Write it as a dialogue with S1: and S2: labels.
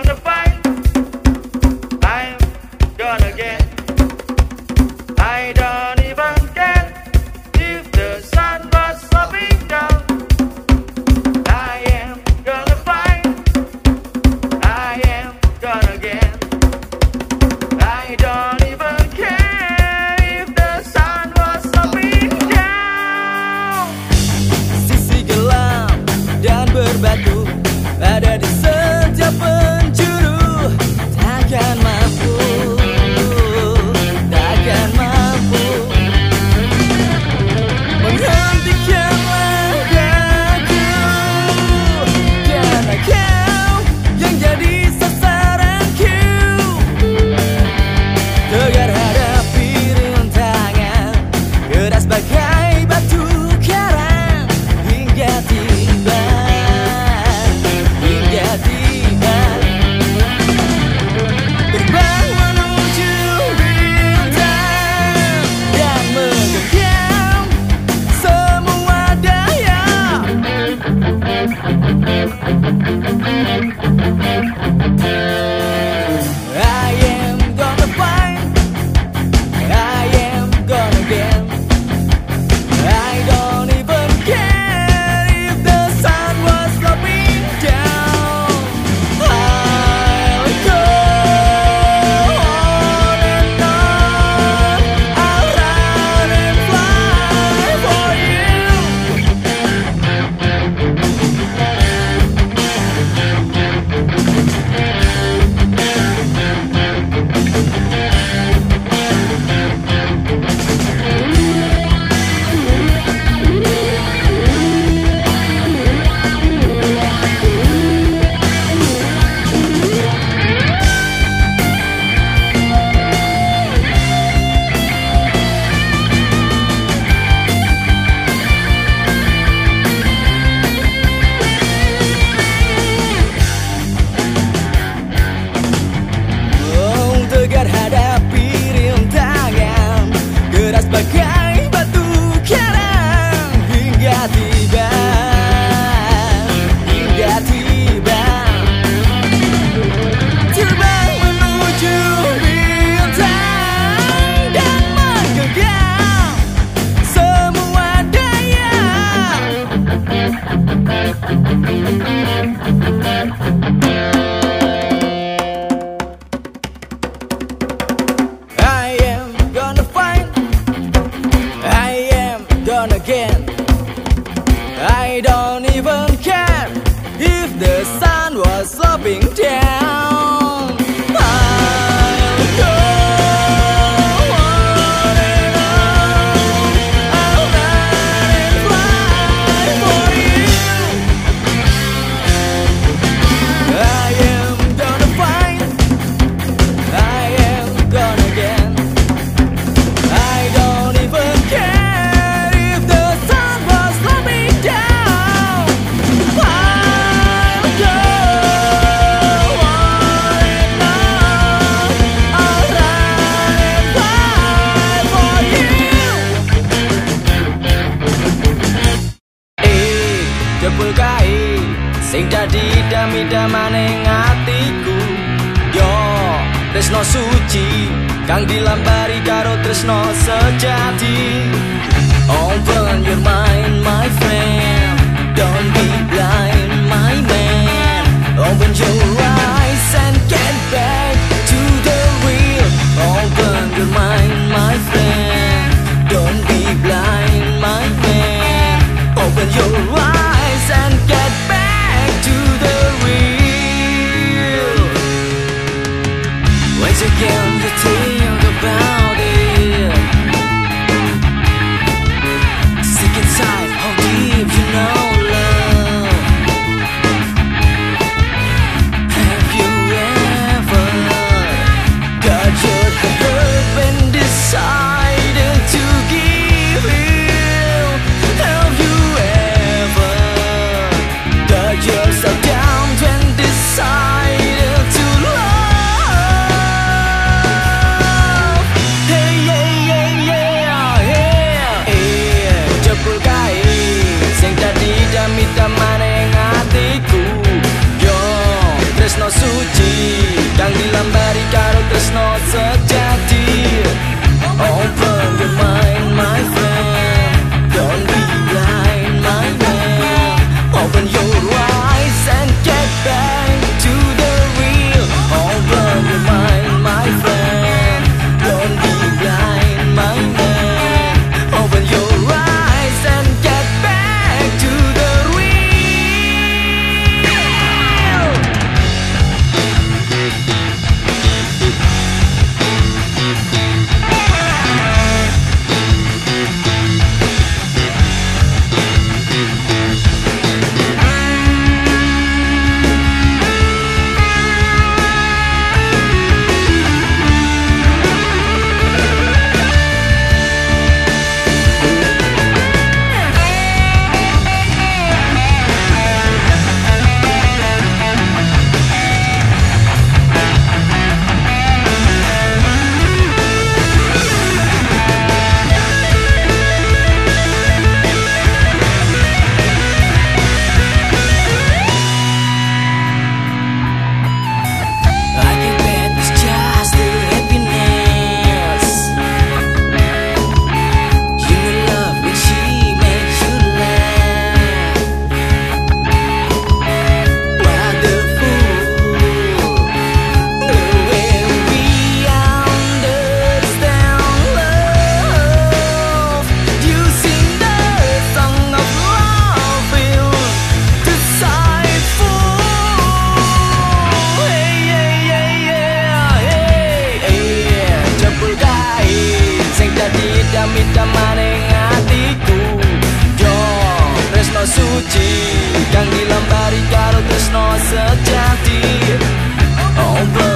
S1: again. tresno suci kang dilambari karo tresno sejati Open your mind my friend. Don't be blind my man. Open your eyes and get back to the real. Open your mind my friend. Don't be blind my man. Open your eyes dadi idam-idamaning atiku Yo, tresno suci Kang dilambari karo tresno sejati Oh.